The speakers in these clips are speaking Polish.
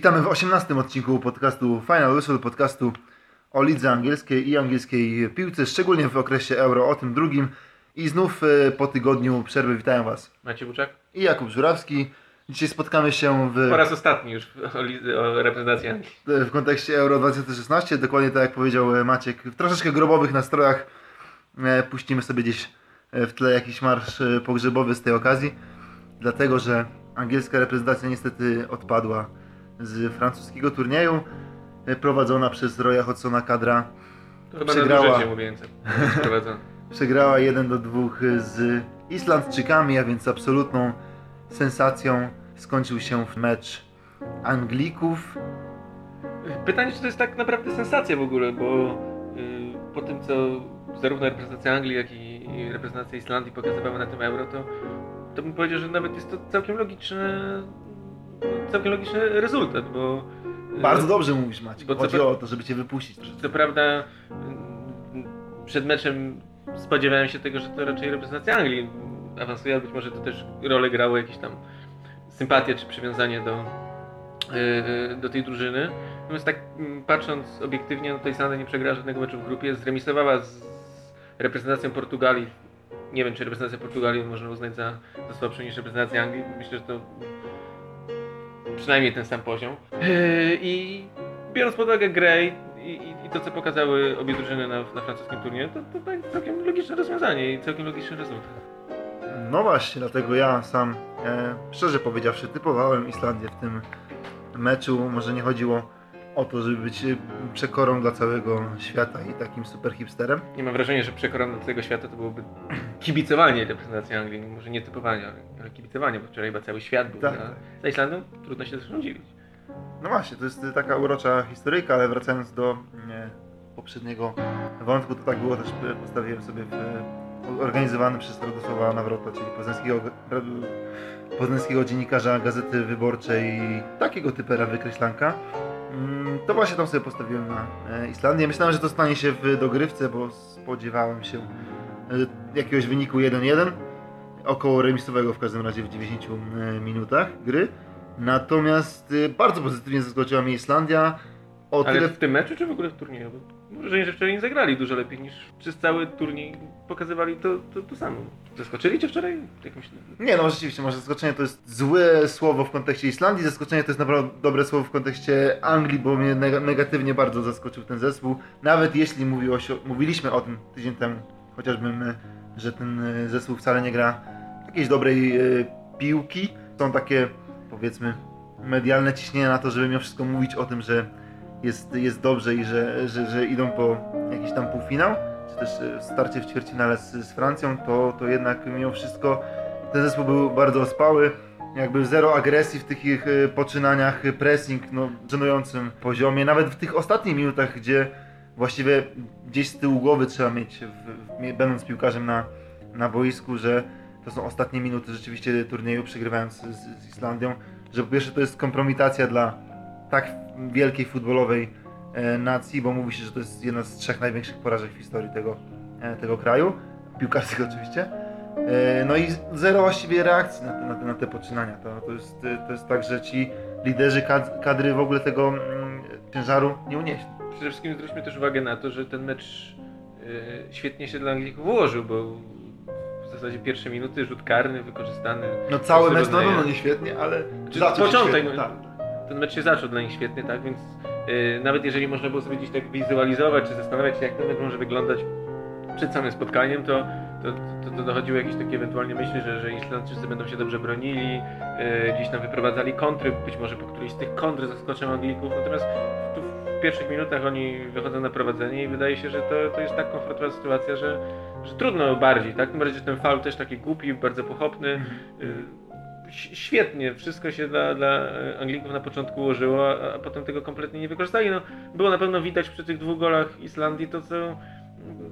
Witamy w 18 odcinku podcastu Final Whistle, podcastu o lidze angielskiej i angielskiej piłce, szczególnie w okresie Euro, o tym drugim. I znów e, po tygodniu przerwy witają Was Maciej Buczak? i Jakub Żurawski. Dzisiaj spotkamy się w, Po raz ostatni już o, o reprezentacji Anglii. w kontekście Euro 2016, dokładnie tak jak powiedział e, Maciek, w troszeczkę grobowych nastrojach. E, Puścimy sobie gdzieś w tle jakiś marsz pogrzebowy z tej okazji, dlatego że angielska reprezentacja niestety odpadła z francuskiego turnieju, e, prowadzona przez Roya Hodgsona kadra To chyba Przegrała. na. Sprowadzone. przegrała 1 do 2 z Islandczykami, a więc absolutną sensacją skończył się mecz Anglików. Pytanie, czy to jest tak naprawdę sensacja w ogóle, bo y, po tym, co zarówno reprezentacja Anglii, jak i reprezentacja Islandii pokazywały na tym Euro, to, to bym powiedział, że nawet jest to całkiem logiczny, całkiem logiczny rezultat, bo... y, Bardzo dobrze mówisz Maciek, Bo chodzi to- o to, żeby Cię wypuścić. Co prawda mm, przed meczem spodziewałem się tego, że to raczej reprezentacja Anglii awansuje, ale być może to też rolę grało jakieś tam sympatie czy przywiązanie do, yy, do tej drużyny. Natomiast tak patrząc obiektywnie, no to Islandia nie przegrała żadnego meczu w grupie, zremisowała z reprezentacją Portugalii. Nie wiem, czy reprezentacja Portugalii można uznać za, za słabszą niż reprezentacja Anglii. Myślę, że to przynajmniej ten sam poziom. Yy, I biorąc pod uwagę grę i, i, to, co pokazały obie drużyny na, na francuskim turnieju, to, to tak całkiem logiczne rozwiązanie i całkiem logiczny rezultat. No właśnie, dlatego ja sam, e, szczerze powiedziawszy, typowałem Islandię w tym meczu. Może nie chodziło o to, żeby być e, przekorą dla całego świata i takim super hipsterem. Nie mam wrażenia, że przekorą do całego świata to byłoby kibicowanie reprezentacji Anglii, może nie typowanie, ale, kibicowanie, bo wczoraj chyba cały świat był Tak, tak. za Islandią, trudno się zresztą dziwić. No właśnie, to jest taka urocza historyjka, ale wracając do e, poprzedniego wątku, to tak było też, e, postawiłem sobie w e, organizowany przez Radosława Nawrota, czyli poznańskiego, poznańskiego dziennikarza Gazety Wyborczej, takiego typera wykreślanka. Mm, To właśnie tam sobie postawiłem na e, Islandię. Myślałem, że to stanie się w dogrywce, bo spodziewałem się e, jakiegoś wyniku 1-1, około remisowego w każdym razie w 90 e, minutach gry. Natomiast bardzo pozytywnie zaskoczyła mnie Islandia. O Ale tyle w tym meczu, czy w ogóle w turnieju? Wrażenie, że wczoraj nie zagrali dużo lepiej niż przez cały turniej pokazywali to, to, to samo. Zaskoczyli cię wczoraj? Jakimś... Nie, no rzeczywiście, może zaskoczenie to jest złe słowo w kontekście Islandii, zaskoczenie to jest naprawdę dobre słowo w kontekście Anglii, bo mnie neg- negatywnie bardzo zaskoczył ten zespół. Nawet jeśli mówiło się, mówiliśmy o tym tydzień temu, chociażby my, że ten y, zespół wcale nie gra jakiejś dobrej y, piłki. Są takie, powiedzmy, medialne ciśnienia na to, żeby mimo wszystko mówić o tym, że jest, jest dobrze i że, że, że idą po jakiś tam półfinał, czy też y, starcie w ćwierćfinale z, z Francją, to, to jednak mimo wszystko ten zespół był bardzo ospały. Jakby zero agresji w tych ich y, poczynaniach, pressing no, żenującym poziomie. Nawet w tych ostatnich minutach, gdzie właściwie gdzieś z tyłu głowy trzeba mieć, w, w, będąc piłkarzem na, na boisku, że to są ostatnie minuty rzeczywiście turnieju, przegrywając z, z Islandią. Że po pierwsze to jest kompromitacja dla tak wielkiej futbolowej e, nacji, bo mówi się, że to jest jedna z trzech największych porażek w historii tego, e, tego kraju, piłkarskich oczywiście. E, No i zero właściwie reakcji na te, na te, na te poczynania. To, to, jest, to jest tak, że ci liderzy kad, kadry w ogóle tego mm, ciężaru nie unieśli. Przede wszystkim zwróćmy też uwagę na to, że ten mecz świetnie się dla Anglików ułożył, bo w zasadzie pierwsze minuty, rzut karny wykorzystany. No cały mecz na pewno nie świetnie, ale Czy zaczął się początek, świetnie, no. tak. Ten mecz się zaczął dla nich świetnie, tak? Więc y, nawet jeżeli można było sobie gdzieś tak wizualizować, czy zastanawiać się, jak ten mecz może wyglądać przed samym spotkaniem, to, to, to, to dochodziły jakieś takie ewentualnie myśli, że, że Islandczycy będą się dobrze bronili, y, gdzieś tam wyprowadzali kontry, być może po którejś z tych kontr zaskoczą Anglików, natomiast tu w pierwszych minutach oni wychodzą na prowadzenie i wydaje się, że to, to jest tak komfortowa sytuacja, że, że trudno bardziej, tak? Tym bardziej, że ten faul też taki głupi, bardzo pochopny, Mhm. Świetnie, wszystko się dla, dla e, Anglików na początku ułożyło, a, a potem tego kompletnie nie wykorzystali. No, było na pewno widać przy tych dwóch golach Islandii to, co,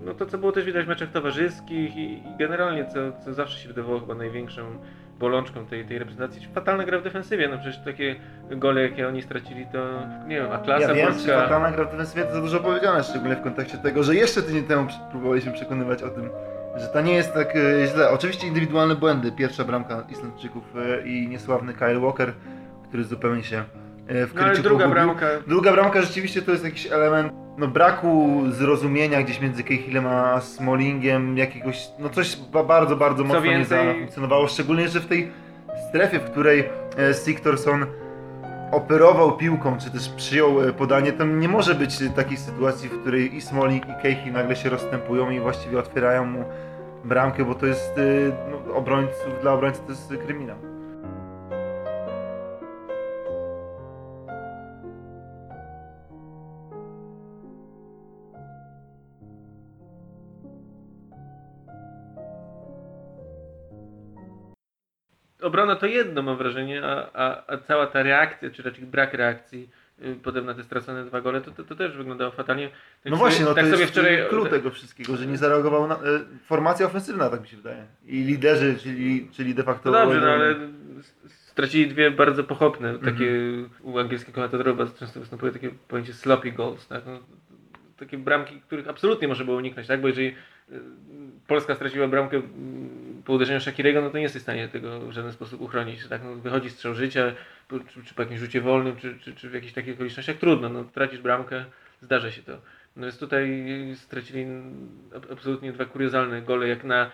no, to, co było też widać w meczach towarzyskich i, i generalnie, co, co zawsze się wydawało chyba największą bolączką tej, tej reprezentacji. Fatalna gra w defensywie, no przecież takie gole, jakie oni stracili, to nie wiem, a klasa Ja wiem, polska... fatalna gra w defensywie to za dużo powiedziane, szczególnie w kontekście tego, że jeszcze tydzień temu próbowaliśmy przekonywać o tym, że to nie jest tak e, źle. Oczywiście indywidualne błędy. Pierwsza bramka Islandczyków e, i niesławny Kyle Walker, który zupełnie się e, w No ale druga pogubił. bramka. Druga bramka rzeczywiście to jest jakiś element no, braku zrozumienia gdzieś między Cahillem a Smallingiem, jakiegoś, no coś ba bardzo, bardzo mocno więcej- nie zafunkcjonowało, szczególnie, że w tej strefie, w której Siktorsson operował piłką, czy też przyjął podanie, to nie może być takiej sytuacji, w której i Smalling i Cahill nagle się rozstępują i właściwie otwierają mu bramkę, bo to jest e, no, obrońców, dla obrońców to jest kryminał. Obrona to jedno mam wrażenie, a, a, a cała ta reakcja, czy raczej brak reakcji y, potem na te stracone dwa gole, to, to, to też wyglądało fatalnie. Tak No sobie- właśnie, no tak to sobie jest wczoraj klucz tego wszystkiego, że nie zareagował na... E, formacja ofensywna, tak mi się wydaje. I liderzy, czyli, czyli de facto... No dobrze, no ale stracili dwie bardzo pochopne, Mhm. takie u angielskiego komentatorów często występuje takie pojęcie sloppy goals, tak? No, takie bramki, których absolutnie można było uniknąć, tak? Bo jeżeli y, Polska straciła bramkę mm, po uderzeniu Shakirego, no to nie jesteś w stanie tego w żaden sposób uchronić, tak? No, wychodzi strzał życia, czy, czy po jakimś rzucie wolnym, czy, czy, czy w jakichś takich okolicznościach, trudno, no tracisz bramkę, zdarza się to. No więc tutaj stracili ab- absolutnie dwa kuriozalne gole, jak na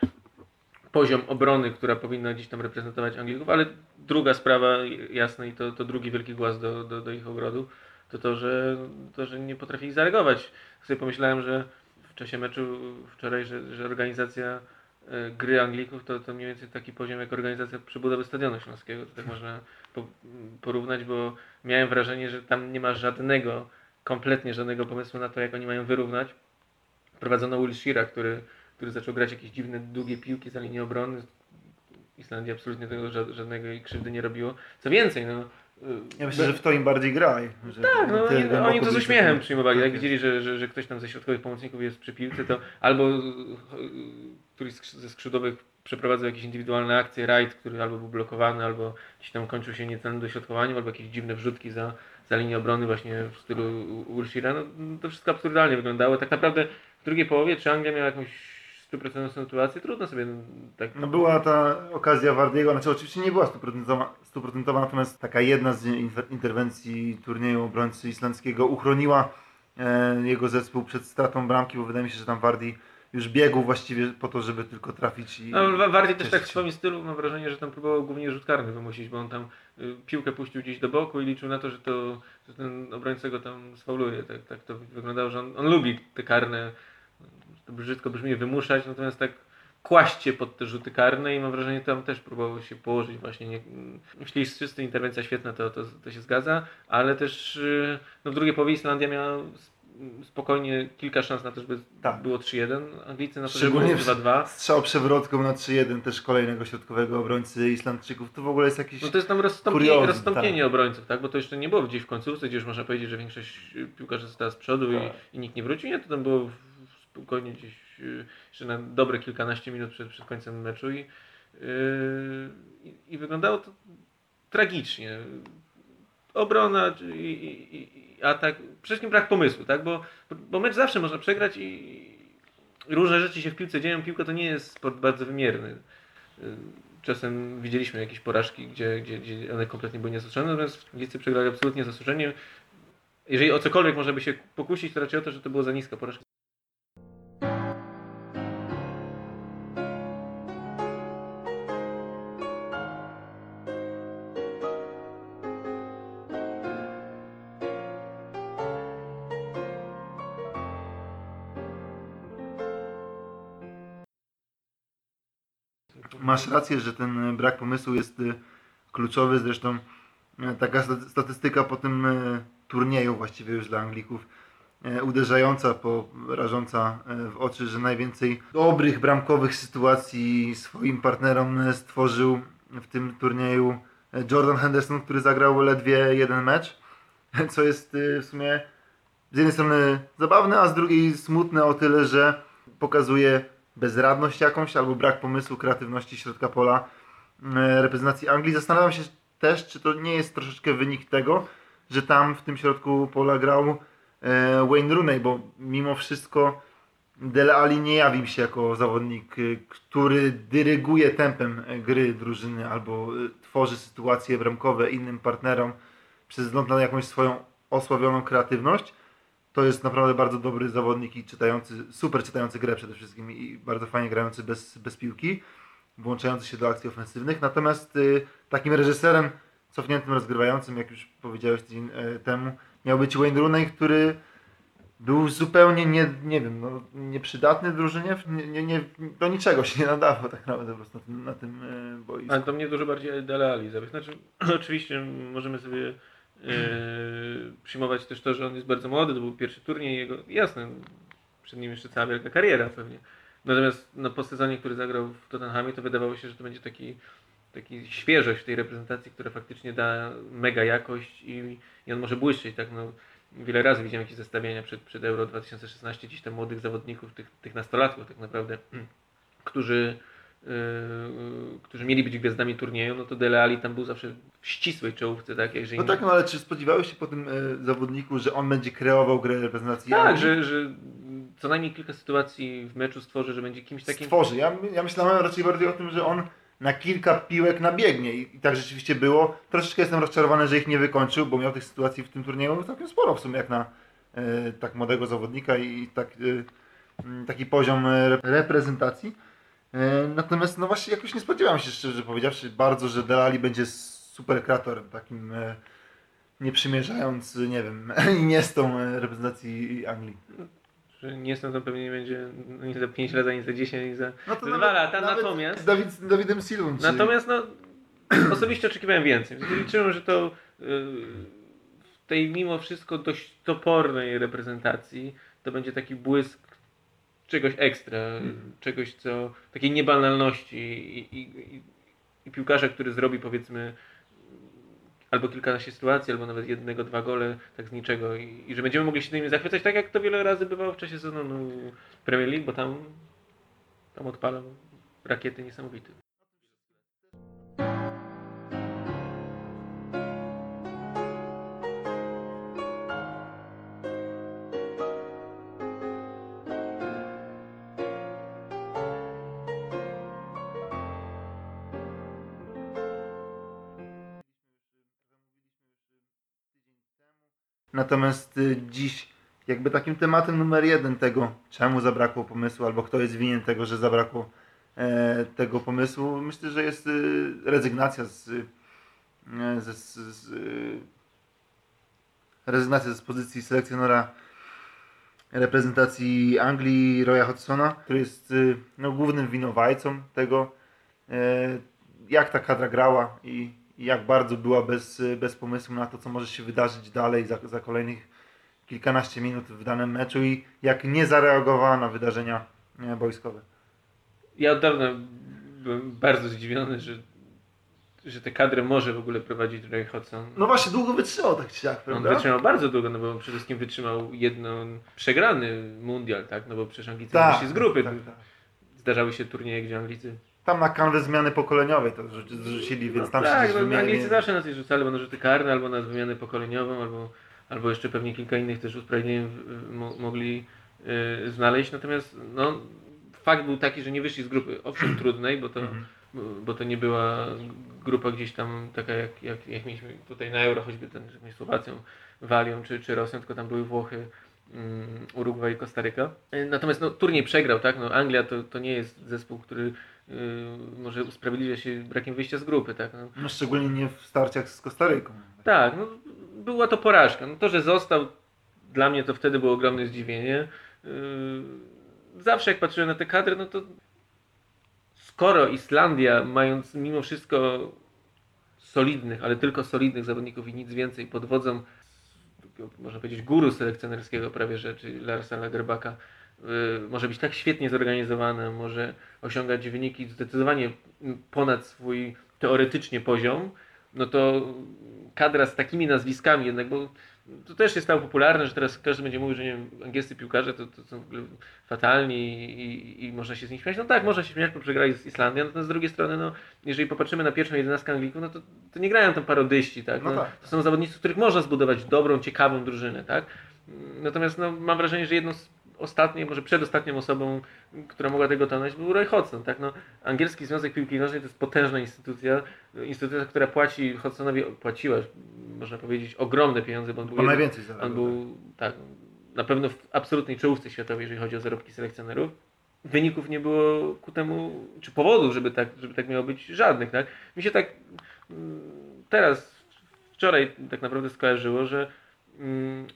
poziom obrony, która powinna gdzieś tam reprezentować Anglików, ale druga sprawa jasna i to, to drugi wielki głaz do, do, do ich ogrodu, to to że, to, że nie potrafili zareagować. Sobie pomyślałem, że w czasie meczu wczoraj, że, że organizacja gry Anglików to, to mniej więcej taki poziom jak organizacja przebudowy Stadionu Śląskiego. To tak można po, porównać, bo miałem wrażenie, że tam nie ma żadnego, kompletnie żadnego pomysłu na to, jak oni mają wyrównać. Prowadzono Will który, który zaczął grać jakieś dziwne, długie piłki za linię obrony. Islandia absolutnie tego ża- żadnego jej krzywdy nie robiło. Co więcej, no... y, Ja myślę, że w to im bardziej gra. Że tak, no oni, oni to z uśmiechem przyjmowali. tak Jak jest. widzieli, że, że, że ktoś tam ze środkowych pomocników jest przy piłce, to albo y, któryś ze skrzydłowych przeprowadzał jakieś indywidualne akcje, rajd, który albo był blokowany, albo gdzieś tam kończył się niecelnym dośrodkowaniem, albo jakieś dziwne wrzutki za, za linię obrony właśnie w stylu Wilshira. No, to wszystko absurdalnie wyglądało. Tak naprawdę w drugiej połowie, czy Anglia miała jakąś stuprocentową sytuację, trudno sobie tak No była ta okazja Wardiego, znaczy oczywiście nie była stuprocentowa, natomiast taka jedna z interwencji turnieju obrońcy islandzkiego uchroniła e, jego zespół przed stratą bramki, bo wydaje mi się, że tam Wardi już biegł właściwie po to, żeby tylko trafić i... No, Wardy też tak w swoim stylu mam wrażenie, że tam próbował głównie rzut karny wymusić, bo on tam y, piłkę puścił gdzieś do boku i liczył na to, że, to, że ten obrońca go tam sfauluje. Tak, tak to wyglądało, że on, on lubi te karne, to brzydko brzmi wymuszać, natomiast tak kłaść się pod te rzuty karne i mam wrażenie, że tam też próbował się położyć właśnie. Nie, jeśli jest interwencja świetna, to, to, to się zgadza, ale też y, no w drugiej połowie Islandia miała spokojnie kilka szans na to, żeby Tak. było 3-1. Anglicy na to, żeby było w- 2-2. Strzał przewrotką na 3-1 też kolejnego środkowego obrońcy Islandczyków. To w ogóle jest jakiś... No to jest tam rozstąpienie, Kuriozum, rozstąpienie tak. obrońców, tak? Bo to jeszcze nie było gdzieś w końcówce, gdzie już można powiedzieć, że większość piłkarzy została z przodu i, i nikt nie wrócił. Nie, to tam było spokojnie gdzieś y, jeszcze na dobre kilkanaście minut przed, przed końcem meczu i, yy, i wyglądało to tragicznie. Obrona i, i, i- atak, przede wszystkim brak pomysłu, tak? Bo, bo mecz zawsze można przegrać i, różne rzeczy się w piłce dzieją. Piłka to nie jest sport bardzo wymierny. Czasem widzieliśmy jakieś porażki, gdzie, gdzie, gdzie one kompletnie były niezasłużone, natomiast Anglicy przegrali absolutnie zasłużenie. Jeżeli o cokolwiek można by się pokusić, to raczej o to, że to było za niska porażka. Masz rację, że ten e, brak pomysłu jest y, kluczowy. Zresztą e, taka sta- statystyka po tym e, turnieju właściwie już dla Anglików e, uderzająca, po, rażąca e, w oczy, że najwięcej dobrych bramkowych sytuacji swoim partnerom e, stworzył w tym turnieju e, Jordan Henderson, który zagrał ledwie jeden mecz, co jest e, w sumie z jednej strony zabawne, a z drugiej smutne o tyle, że pokazuje bezradność jakąś albo brak pomysłu, kreatywności środka pola e, reprezentacji Anglii. Zastanawiam się też, czy to nie jest troszeczkę wynik tego, że tam w tym środku pola grał e, Wayne Rooney, bo mimo wszystko Dele Alli nie jawił się jako zawodnik, e, który dyryguje tempem gry drużyny albo tworzy sytuacje bramkowe innym partnerom. przez wzgląd na jakąś swoją osławioną kreatywność, to jest naprawdę bardzo dobry zawodnik i czytający, super czytający grę przede wszystkim i bardzo fajnie grający bez, bez piłki, włączający się do akcji ofensywnych. Natomiast y, takim reżyserem cofniętym, rozgrywającym, jak już powiedziałeś tydzień e, temu, miał być Wayne Rooney, który był zupełnie nie, nie wiem, no, nieprzydatny drużynie, nie, nie, nie, do niczego się nie nadawał tak naprawdę po prostu na tym, na tym e, boisku. Ale to mnie dużo bardziej Dele zabił. Znaczy, oczywiście możemy sobie e, przyjmować też to, że on jest bardzo młody, to był pierwszy turniej jego, jasne, przed nim jeszcze cała wielka kariera pewnie. Natomiast no, po sezonie, który zagrał w Tottenhamie, to wydawało się, że to będzie taki, taki świeżość w tej reprezentacji, która faktycznie da mega jakość i, i on może błyszczeć, tak no. Wiele razy widziałem jakieś zestawienia przed, przed Euro 2016, gdzieś tam młodych zawodników, tych, tych nastolatków tak naprawdę, którzy, yy, którzy mieli być gwiazdami turnieju, no to Dele Ali tam był zawsze w ścisłej czołówce, tak? Że No tak, no ale czy spodziewałeś się po tym e, zawodniku, że on będzie kreował grę reprezentacji? tak że, że co najmniej kilka sytuacji w meczu stworzy, że będzie kimś takim... stworzy. Ja, ja myślałem raczej bardziej o tym, że on na kilka piłek nabiegnie i, i tak rzeczywiście było. Troszeczkę jestem rozczarowany, że ich nie wykończył, bo miał tych sytuacji w tym turnieju całkiem sporo w sumie jak na e, tak młodego zawodnika i tak, e, taki poziom rep- reprezentacji. E, natomiast no właśnie jakoś nie spodziewałem się szczerze powiedziawszy bardzo, że Delali będzie super kreatorem takim e, nie przymierzając, nie wiem, Iniestą e, reprezentacji Anglii. Nie jestem tam pewnie nie będzie ani za 5 lat, ani za 10, ani za... No Za dwa lata, natomiast- Z, Dawid, z Dawidem Silun. czy- Natomiast no, osobiście oczekiwałem więcej. Liczyłem, że to w tej mimo wszystko dość topornej reprezentacji to będzie taki błysk czegoś ekstra, czegoś co, takiej niebanalności i, i, i, piłkarza, który zrobi powiedzmy albo kilkanaście sytuacji, albo nawet jednego, dwa gole, tak z niczego i, i że będziemy mogli się tymi zachwycać, tak jak to wiele razy bywało w czasie sezonu Premier League, bo tam, tam odpalą rakiety niesamowite. Natomiast y, dziś jakby takim tematem numer jeden tego, czemu zabrakło pomysłu, albo kto jest winien tego, że zabrakło e, tego pomysłu, myślę, że jest y, rezygnacja z, y, z, z, y, rezygnacja z pozycji selekcjonera reprezentacji Anglii Roya Hodgsona, który jest no, głównym winowajcą tego, e, jak ta kadra grała i jak bardzo była bez, bez pomysłu na to, co może się wydarzyć dalej za, za kolejnych kilkanaście minut w danym meczu i jak nie zareagowała na wydarzenia e, boiskowe. Ja od dawna byłem bardzo zdziwiony, że, że tę kadrę może w ogóle prowadzić Ray Hodgson. No właśnie, długo wytrzymał tak czy On prawda? wytrzymał bardzo długo, no bo on przede wszystkim wytrzymał jedno przegrany mundial, tak? No bo przecież Anglicy Tak, wyszli z grupy. tak, tak. Zdarzały się turnieje, gdzie Anglicy. Tam na kanwę zmiany pokoleniowej to zrzu- zrzucili, więc tam tak, się no, wymieni- Anglicy zawsze na coś rzucali, albo na rzuty karne, albo na wymianę pokoleniową, albo, albo jeszcze pewnie kilka innych też usprawiedliwień mogli y, znaleźć. Natomiast no, fakt był taki, że nie wyszli z grupy. Owszem, trudnej, bo to, Mhm. bo to nie była grupa gdzieś tam taka jak, jak, jak mieliśmy tutaj na Euro, choćby ten z Słowacją, Walią czy, czy Rosją, tylko tam były Włochy, Urugwaj i Kostaryka. Y, Natomiast no, turniej przegrał, tak? No, Anglia to, to nie jest zespół, który y, może usprawiedliwia się brakiem wyjścia z grupy, tak? No, No, szczególnie nie w starciach z Kostaryką. tak, no, była to porażka. No, to, że został, dla mnie to wtedy było ogromne zdziwienie. Yy, Zawsze jak patrzyłem na te kadry, no to skoro Islandia, mając mimo wszystko solidnych, ale tylko solidnych zawodników i nic więcej pod wodzą, można powiedzieć, guru selekcjonerskiego prawie że, czyli Larsa Lagerbaka, yy, może być tak świetnie zorganizowana, może osiągać wyniki zdecydowanie ponad swój teoretycznie poziom, no to kadra z takimi nazwiskami jednak, bo to też się stało popularne, że teraz każdy będzie mówił, że nie wiem, angielscy piłkarze to, to są w ogóle fatalni i, i można się z nich śmiać. No tak, można się śmiać, bo przegrali z Islandią, natomiast z drugiej strony, no, jeżeli popatrzymy na pierwszą jedenastkę Anglików, no to, to nie grają tam parodyści, tak? No No, tak. To są zawodnicy, z których można zbudować dobrą, ciekawą drużynę, tak? Natomiast no, mam wrażenie, że jedną z ostatniej, może przedostatnią osobą, która mogła tego dokonać, był Roy Hodgson. Tak? No, angielski Związek Piłki Nożnej to jest potężna instytucja, instytucja, która płaci Hodgsonowi, płaciła, można powiedzieć, ogromne pieniądze, bo on był, jeden- najwięcej on był tak, na pewno w absolutnej czołówce światowej, jeżeli chodzi o zarobki selekcjonerów. Wyników nie było ku temu, czy powodów, żeby tak, żeby tak miało być, żadnych. Tak? Mi się tak mm, teraz, wczoraj tak naprawdę skojarzyło, że mm,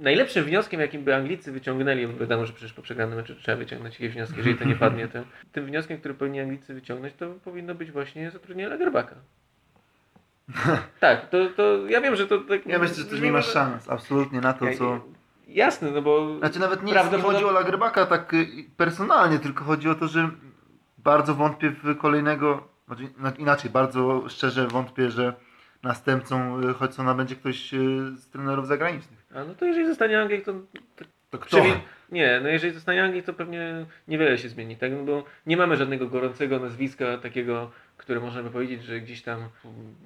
najlepszym wnioskiem, jakim by Anglicy wyciągnęli, bo wiadomo, że przecież po przegranym meczu trzeba wyciągnąć jakieś wnioski, jeżeli to nie padnie, to tym wnioskiem, który powinni Anglicy wyciągnąć, to powinno być właśnie zatrudnienie Lagerbacka. tak, to, to ja wiem, że to tak... Ja myślę, że to brzmi nie ma może- szans absolutnie na to, Ja- co... Jasne, no bo... Znaczy nawet nie, Prawdopodobnie- chodzi o Lagerbacka tak y, personalnie, tylko chodzi o to, że bardzo wątpię w kolejnego, znaczy na- inaczej, bardzo szczerze wątpię, że następcą y, Hodgsona będzie ktoś y, z trenerów zagranicznych. A no to jeżeli zostanie Anglik, to... to To kto? Nie, no jeżeli zostanie Anglik, to pewnie niewiele się zmieni, tak? No bo nie mamy żadnego gorącego nazwiska takiego, które można by powiedzieć, że gdzieś tam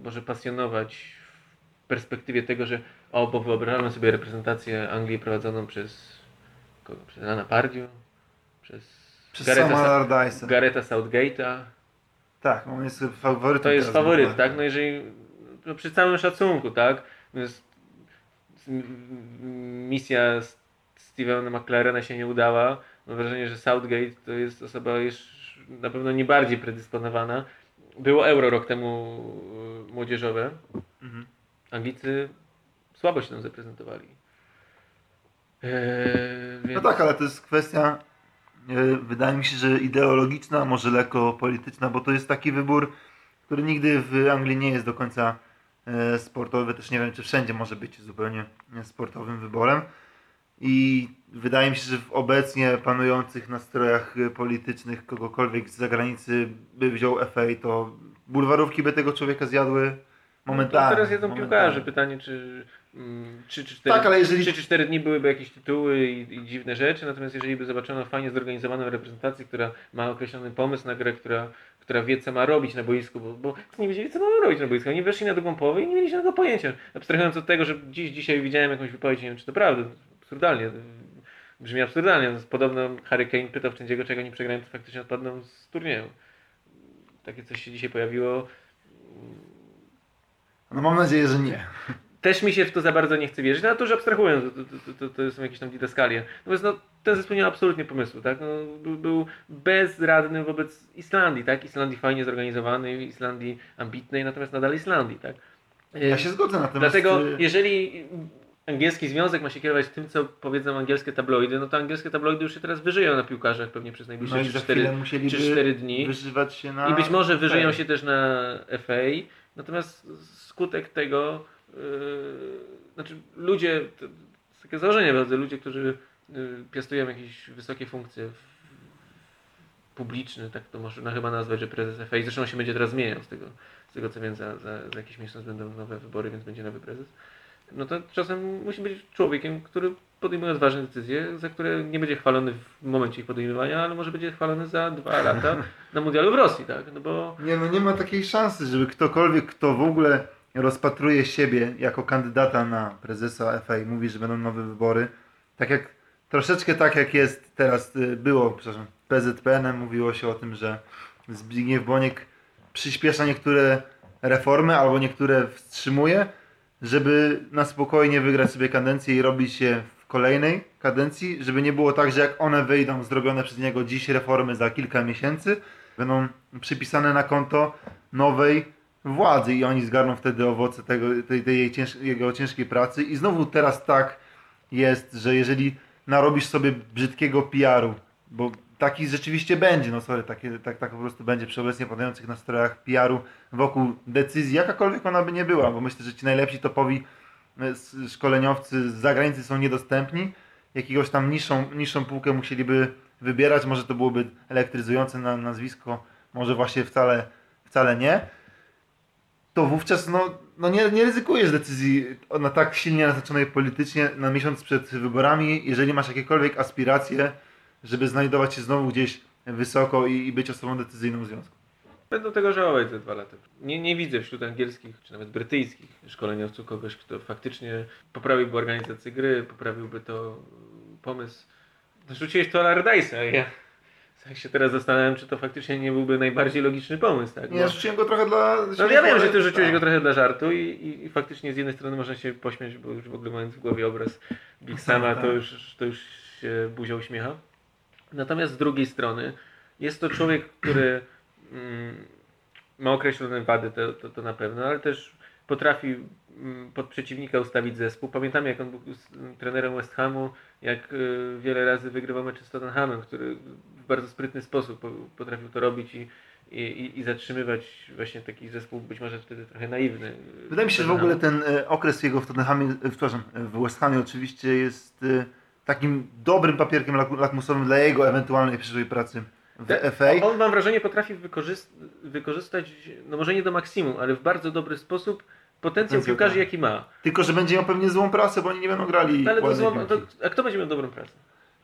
może pasjonować w perspektywie tego, że o, bo wyobrażamy sobie reprezentację Anglii prowadzoną przez kogo? Przez Rana Pardiu, przez Przez Garetha, Sama Sa-. Garetha Southgate'a. Tak, on jest faworytem. To jest faworyt, tak? No jeżeli, no przy całym szacunku, tak? Jest, misja Stevena McLarena się nie udała. Mam wrażenie, że Southgate to jest osoba już na pewno nie bardziej predysponowana. Było Euro rok temu y, młodzieżowe. Mhm. Anglicy słabo się tam zaprezentowali. Eee, No więc... tak, ale to jest kwestia, e, wydaje mi się, że ideologiczna, może lekko polityczna, bo to jest taki wybór, który nigdy w Anglii nie jest do końca e, sportowy, też nie wiem, czy wszędzie może być zupełnie sportowym wyborem. I wydaje mi się, że w obecnie panujących nastrojach e, politycznych kogokolwiek z zagranicy by wziął FA, to bulwarówki by tego człowieka zjadły momentalnie. No teraz jedzą momentalnie. piłkarze. Pytanie, czy mm, trzy czy cztery, Tak, ale jeżeli- trzy czy cztery dni byłyby jakieś tytuły i, i dziwne rzeczy, natomiast jeżeli by zobaczono fajnie zorganizowaną reprezentację, która ma określony pomysł na grę, która, która wie, co ma robić na boisku, bo, bo nie wiedzieli, co mają robić na boisku. Oni weszli na drugą połowę i nie mieli żadnego pojęcia. Abstrahując od tego, że dziś, dzisiaj widziałem jakąś wypowiedź, nie wiem, czy to prawda, absurdalnie, brzmi absurdalnie. No, Podobno Harry Kane pytał wszędzie, czego nie przegrają, to faktycznie odpadną z turnieju. Takie coś się dzisiaj pojawiło. No mam nadzieję, że nie. Też mi się w to za bardzo nie chce wierzyć, no a to już abstrahując, to, to, to, to są jakieś tam didaskalie. Natomiast no, ten zespół nie miał absolutnie pomysłu, tak? No, był, był bezradny wobec Islandii, tak? Islandii fajnie zorganizowanej, Islandii ambitnej, natomiast nadal Islandii, tak? Ja się zgodzę na temat. Dlatego y, jeżeli angielski związek ma się kierować tym, co powiedzą angielskie tabloidy, no to angielskie tabloidy już się teraz wyżyją na piłkarzach pewnie przez najbliższe No i za 4, chwilę musieliby 4 dni. wyżywać się na... I być może wyżyją się też na FA, natomiast skutek tego, znaczy ludzie, to, jest takie założenie bardzo, ludzie, którzy yy, piastują jakieś wysokie funkcje publiczne, tak to można chyba nazwać, że prezes FA, zresztą on się będzie teraz zmieniał z tego, z tego co wiem, za, za, za jakiś miesiąc będą nowe wybory, więc będzie nowy prezes. No to czasem musi być człowiekiem, który podejmuje odważne decyzje, za które nie będzie chwalony w momencie ich podejmowania, ale może będzie chwalony za dwa lata na mundialu w Rosji, tak? No bo Nie, no nie ma takiej szansy, żeby ktokolwiek, kto w ogóle rozpatruje siebie jako kandydata na prezesa FA i mówi, że będą nowe wybory, tak jak troszeczkę tak jak jest teraz, y, było, przepraszam, PZPN-em mówiło się o tym, że Zbigniew Boniek przyspiesza niektóre reformy albo niektóre wstrzymuje, żeby na spokojnie wygrać sobie kadencję i robić je w kolejnej kadencji, żeby nie było tak, że jak one wyjdą zrobione przez niego dziś reformy za kilka miesięcy, będą przypisane na konto nowej władzy i oni zgarną wtedy owoce tego, tej, tej jej cięż, jego ciężkiej pracy. I znowu teraz tak jest, że jeżeli narobisz sobie brzydkiego PR-u, bo taki rzeczywiście będzie, no sorry, takie, tak, tak po prostu będzie przy obecnie panujących nastrojach PR-u wokół decyzji, jakakolwiek ona by nie była, bo myślę, że ci najlepsi topowi e, szkoleniowcy z zagranicy są niedostępni, jakiegoś tam niższą, niższą półkę musieliby wybierać, może to byłoby elektryzujące na nazwisko, może właśnie wcale, wcale nie, to wówczas no, no nie, nie ryzykujesz decyzji na tak silnie naznaczonej politycznie na miesiąc przed wyborami, jeżeli masz jakiekolwiek aspiracje, żeby znajdować się znowu gdzieś wysoko i, i być osobą decyzyjną w związku. będą tego żałować za dwa lata. Nie, nie widzę wśród angielskich, czy nawet brytyjskich szkoleniowców kogoś, kto faktycznie poprawiłby organizację gry, poprawiłby to pomysł. Rzuciłeś to Allardyce'a, ja tak się teraz zastanawiam, czy to faktycznie nie byłby najbardziej logiczny pomysł, tak? Bo- rzuciłem go trochę dla... No ja wiem, że ty rzuciłeś go trochę dla żartu i, i, i faktycznie z jednej strony można się pośmiać, bo już w ogóle mając w głowie obraz Big Sama, to tak. już, to już się buzia uśmiecha. Natomiast z drugiej strony jest to człowiek, który mm, ma określone wady, to, to, to na pewno, ale też potrafi mm, pod przeciwnika ustawić zespół. Pamiętam jak on był trenerem West Hamu, jak y, wiele razy wygrywał mecze z Tottenhamem, który w bardzo sprytny sposób po- potrafił to robić i, i, i, zatrzymywać właśnie taki zespół być może wtedy trochę naiwny. Wydaje mi się, że w ogóle ten e, okres jego w Tottenhamie, e, przepraszam, e, w West Hamie oczywiście jest takim dobrym papierkiem lak- lakmusowym dla jego ewentualnej przyszłej pracy w Te- FA. On mam wrażenie potrafi wykorzyst- wykorzystać, no może nie do maksimum, ale w bardzo dobry sposób potencjał Potencjał, piłkarzy tak. jaki ma. Tylko, że będzie miał pewnie złą pracę, bo oni nie będą grali No ale to, złom- to, a kto będzie miał dobrą pracę?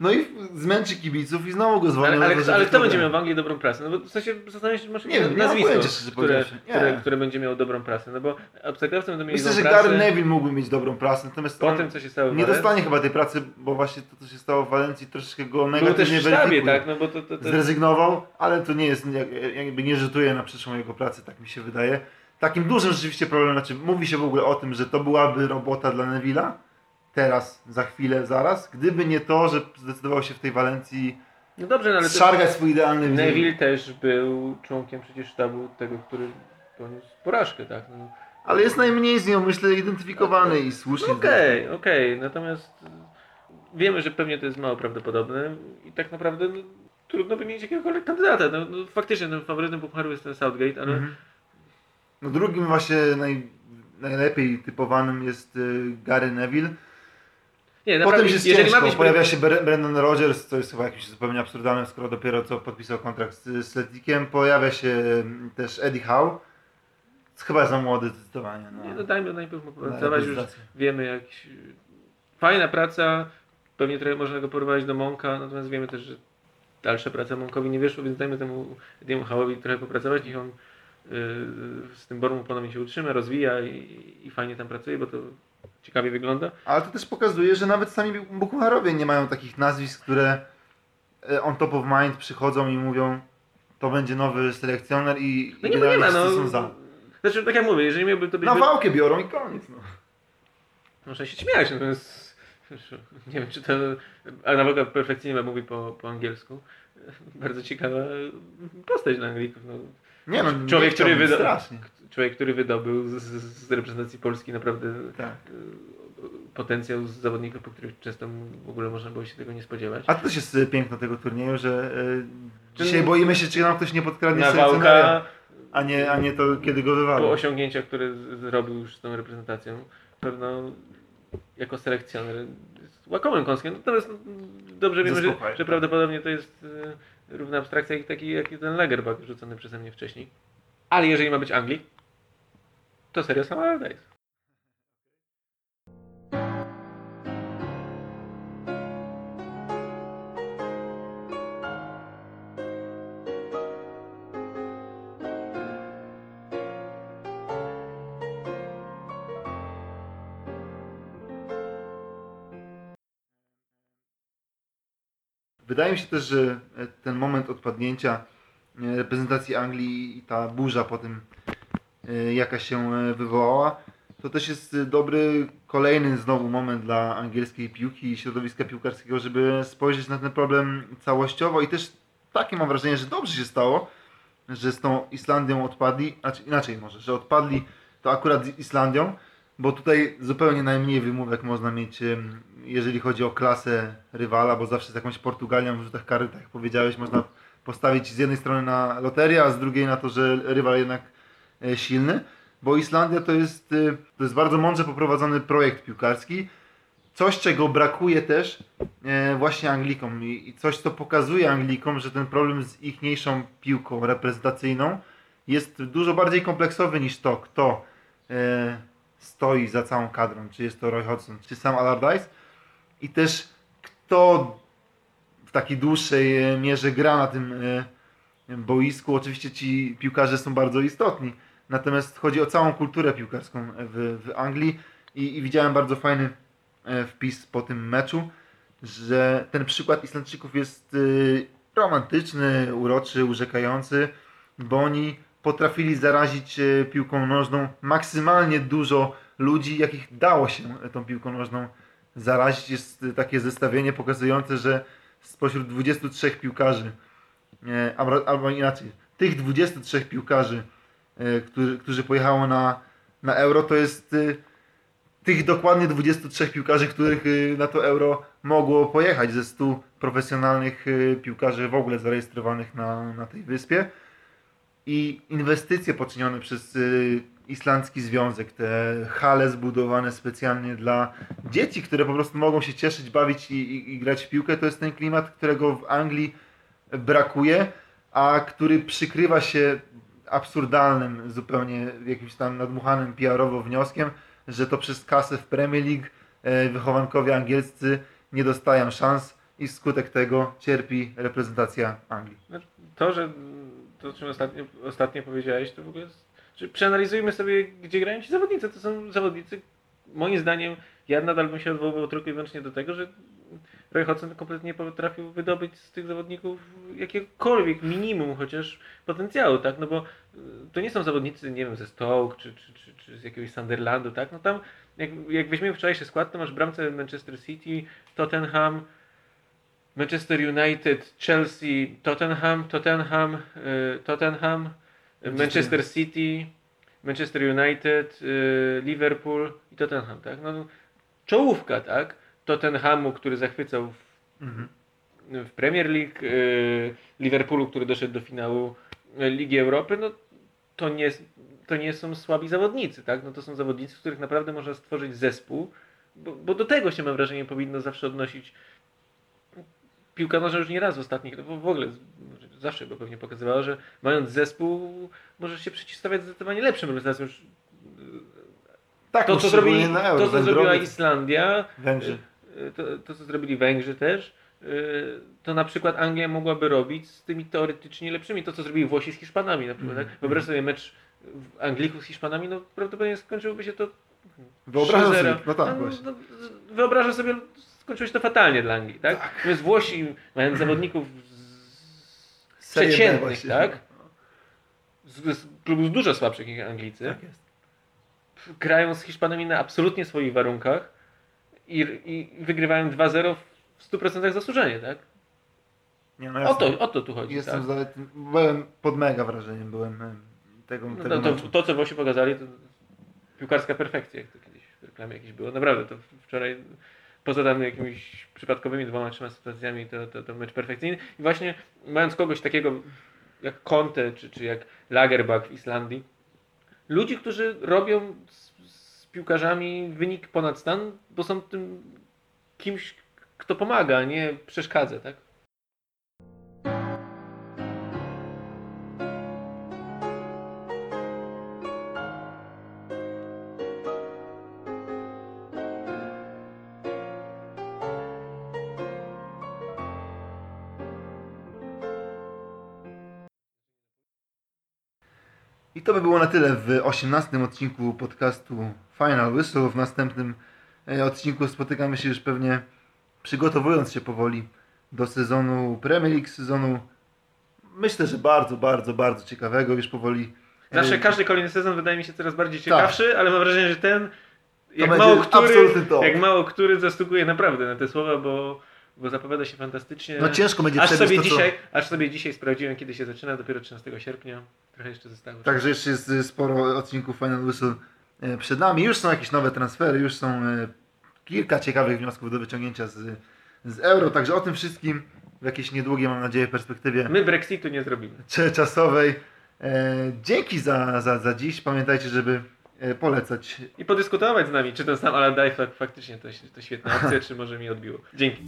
No i zmęczy kibiców i znowu go zwolnią. Ale, ale, ale kto to będzie miał w Anglii dobrą pracę? No bo w sensie zastanawiam się, masz Nie wiem, nie nazwisko, pojęcia, szczerze które. Nie. które, które będzie miało dobrą pracę. No bo obcokrajowcy będą mieli Myślę, że. Gary Neville mógłby mieć dobrą pracę, natomiast Po tym, co się stało w nie dostanie chyba tej pracy, bo właśnie to, co się stało w Walencji, troszeczkę go Był też negatywnie w sztabie, tak? No bo to, to, to, Zrezygnował, ale to nie jest, jak- jakby nie rzutuje na przyszłą jego pracę, tak mi się wydaje. Takim dużym rzeczywiście problemem, znaczy mówi się w ogóle o tym, że to byłaby robota dla Neville'a, teraz, za chwilę, zaraz, gdyby nie to, że zdecydował się w tej Walencji no dobrze, no ale swój idealny. Neville też był członkiem przecież sztabu tego, który poniósł porażkę, tak? No. Ale jest najmniej z nią, myślę, identyfikowany i słusznie. No Okej, okej, natomiast y, wiemy, że pewnie to jest mało prawdopodobne i tak naprawdę no, trudno wymienić jakiegokolwiek kandydata. No, no, faktycznie no, faworytem Pucharu jest ten Southgate, ale Mhm. No drugim właśnie naj, najlepiej typowanym jest y, Gary Neville. Nie, Potem naprawdę, jest jeżeli ciężko, być pojawia się Bre- Brendan Rodgers, co jest chyba jakimś zupełnie absurdalnym, skoro dopiero co podpisał kontrakt z, z. Pojawia się mm, też Eddie Howe, chyba za młody zdecydowanie. No. Nie, no dajmy najpierw mu Na popracować, już wiemy jak... Fajna praca, pewnie trochę można go porwać do Monka, natomiast wiemy też, że dalsze prace Monkowi nie wyszło, więc dajmy temu Ediemu Howe'owi trochę popracować, niech on yy, z tym Bormu ponownie się utrzyma, rozwija i, i fajnie tam pracuje, bo to ciekawie wygląda. Ale to też pokazuje, że nawet sami Bukumarowie nie mają takich nazwisk, które e, on top of mind przychodzą i mówią to będzie nowy selekcjoner i, No i nie, nie ma, no. są za. Znaczy, tak jak mówię, jeżeli miałby to być... Na wałkę biorą i koniec. No. Można się śmiać, natomiast nie wiem, czy to Anna perfekcyjnie mówi po, po angielsku. Bardzo ciekawa postać dla Anglików. No, Nie no, Człowiek, nie który wyda- strasznie. Człowiek, który wydobył z, z reprezentacji Polski naprawdę Tak. y, potencjał z zawodników, po których często w ogóle można było się tego nie spodziewać. A to też jest e, piękno tego turnieju, że e, Czy- dzisiaj boimy się, czy nam ktoś nie podkradnie selekcjonera, a nie, a nie to, kiedy go po wywali. osiągnięciach, które zrobił już z tą reprezentacją, pewno jako selekcjoner jest łakomym kąskiem. Natomiast no, dobrze wiemy, że, że prawdopodobnie to jest y, równa abstrakcja jak taki jak ten Lagerbach rzucony przeze mnie wcześniej. Ale jeżeli ma być Anglik, to serio. Wydaje mi się też, że ten moment odpadnięcia reprezentacji Anglii i ta burza po tym, jaka się e, wywołała, to też jest e, dobry kolejny znowu moment dla angielskiej piłki i środowiska piłkarskiego, żeby spojrzeć na ten problem całościowo. I też takie mam wrażenie, że dobrze się stało, że z tą Islandią odpadli, znaczy inaczej może, że odpadli to akurat z Islandią, bo tutaj zupełnie najmniej wymówek można mieć, jeżeli chodzi o klasę rywala, bo zawsze z jakąś Portugalią w rzutach kary, tak jak powiedziałeś, można postawić z jednej strony na loterię, a z drugiej na to, że rywal jednak silny, bo Islandia to jest, e, to jest bardzo mądrze poprowadzony projekt piłkarski, coś czego brakuje też e, właśnie Anglikom. I, coś co pokazuje Anglikom, że ten problem z ichniejszą piłką reprezentacyjną jest dużo bardziej kompleksowy niż to, kto e, stoi za całą kadrą, czy jest to Roy Hodgson, czy sam Allardyce. I też kto w takiej dłuższej e, mierze gra na tym e, boisku. Oczywiście ci piłkarze są bardzo istotni, natomiast chodzi o całą kulturę piłkarską w, w Anglii i, i widziałem bardzo fajny e, wpis po tym meczu, że ten przykład Islandczyków jest y, romantyczny, uroczy, urzekający, bo oni potrafili zarazić y, piłką nożną maksymalnie dużo ludzi, jakich dało się tą piłką nożną zarazić. Jest takie zestawienie pokazujące, że spośród 23 piłkarzy, e, albo, inaczej, tych 23 piłkarzy, e, którzy, którzy pojechało na, na Euro, to jest y, tych dokładnie 23 piłkarzy, których y, na to Euro mogło pojechać ze 100 profesjonalnych y, piłkarzy w ogóle zarejestrowanych na, na tej wyspie. I inwestycje poczynione przez Islandzki Związek, te hale zbudowane specjalnie dla dzieci, które po prostu mogą się cieszyć, bawić i, i, i grać w piłkę, to jest ten klimat, którego w Anglii brakuje, a który przykrywa się absurdalnym, zupełnie jakimś tam nadmuchanym PR-owo wnioskiem, że to przez kasę w Premier League e, wychowankowie angielscy nie dostają szans i wskutek tego cierpi reprezentacja Anglii. To, że to, o czym ostatnio, ostatnio powiedziałeś, to w ogóle jest, że przeanalizujmy sobie, gdzie grają ci zawodnicy. To są zawodnicy, moim zdaniem, ja nadal bym się odwoływał tylko i wyłącznie do tego, że Roy Hodgson kompletnie nie potrafił wydobyć z tych zawodników jakiegokolwiek minimum chociaż potencjału, tak? No bo y, to nie są zawodnicy, nie wiem, ze Stoke czy, czy, czy, czy z jakiegoś Sunderlandu, tak? No tam, jak, jak weźmiemy wczorajszy skład, to masz bramce Manchester City, Tottenham, Manchester United, Chelsea, Tottenham, Tottenham, y, Tottenham, Manchester City, Manchester United, y, Liverpool i Tottenham, tak? No, czołówka, tak? Tottenhamu, który zachwycał w, Mhm. w Premier League, y, Liverpoolu, który doszedł do finału Ligi Europy, no to nie, to nie są słabi zawodnicy, tak? No to są zawodnicy, z których naprawdę można stworzyć zespół, bo, bo do tego się mam wrażenie powinno zawsze odnosić piłka nożna już nie raz w ostatnich, w w ogóle zawsze bo pewnie pokazywała, że mając zespół możesz się przeciwstawiać zdecydowanie lepszym reprezentacjom. Już, Tak, To, no co, szczególnie zrobili, na Euro, to, co zrobiła Islandia, Węgrzy. To, to, co zrobili Węgrzy też, y, to na przykład Anglia mogłaby robić z tymi teoretycznie lepszymi. To, co zrobili Włosi z Hiszpanami na przykład. Mhm. Tak? Wyobraź sobie mecz Anglików z Hiszpanami, no prawdopodobnie skończyłoby się to Wyobrażam 3-0. sobie, no tak, no, no, wyobrażam sobie, skończyło się to fatalnie dla Anglii, tak? Natomiast Włosi mają zawodników z przeciętnych, tak? Z, z klubów dużo słabszych niż Anglicy. Tak jest. grają z Hiszpanami na absolutnie swoich warunkach i, i wygrywają 2-0 w 100% zasłużenie, tak? Nie, no O to, o to tu chodzi. Jestem tak? za, byłem pod mega wrażeniem byłem em, tego, No, tego to, to, to, co Włosi pokazali, to piłkarska perfekcja, jak to kiedyś w reklamie jakieś było. Naprawdę, to wczoraj poza tam jakimiś przypadkowymi dwoma, trzema sytuacjami, to, to, to mecz perfekcyjny. I właśnie mając kogoś takiego jak Conte, czy, czy jak Lagerbach w Islandii, ludzi, którzy robią z piłkarzami wynik ponad stan, bo są tym kimś, kto pomaga, nie przeszkadza, tak? To by było na tyle w 18 odcinku podcastu Final Whistle. W następnym e, odcinku spotykamy się już pewnie przygotowując się powoli do sezonu Premier League, sezonu myślę, że bardzo, bardzo, bardzo ciekawego już powoli. e, Zawsze każdy kolejny sezon wydaje mi się coraz bardziej ciekawszy, ale mam wrażenie, że ten jak mało, który, jak mało który zasługuje naprawdę na te słowa, bo, bo zapowiada się fantastycznie. No ciężko będzie aż sobie, to, co- dzisiaj, aż sobie dzisiaj sprawdziłem, kiedy się zaczyna, dopiero 13 sierpnia. Trochę jeszcze zostało. Także jeszcze jest y, sporo odcinków Final Whistle e, przed nami. Już są jakieś nowe transfery, już są e, kilka ciekawych wniosków do wyciągnięcia z, z euro. Także o tym wszystkim w jakiejś niedługiej, mam nadzieję, perspektywie My Brexitu nie zrobimy. czy czasowej. E, dzięki za, za, za dziś. Pamiętajcie, żeby polecać. I podyskutować z nami, czy ten sam Alan Dye fak- faktycznie to, to świetna akcja, czy może mi odbiło. Dzięki.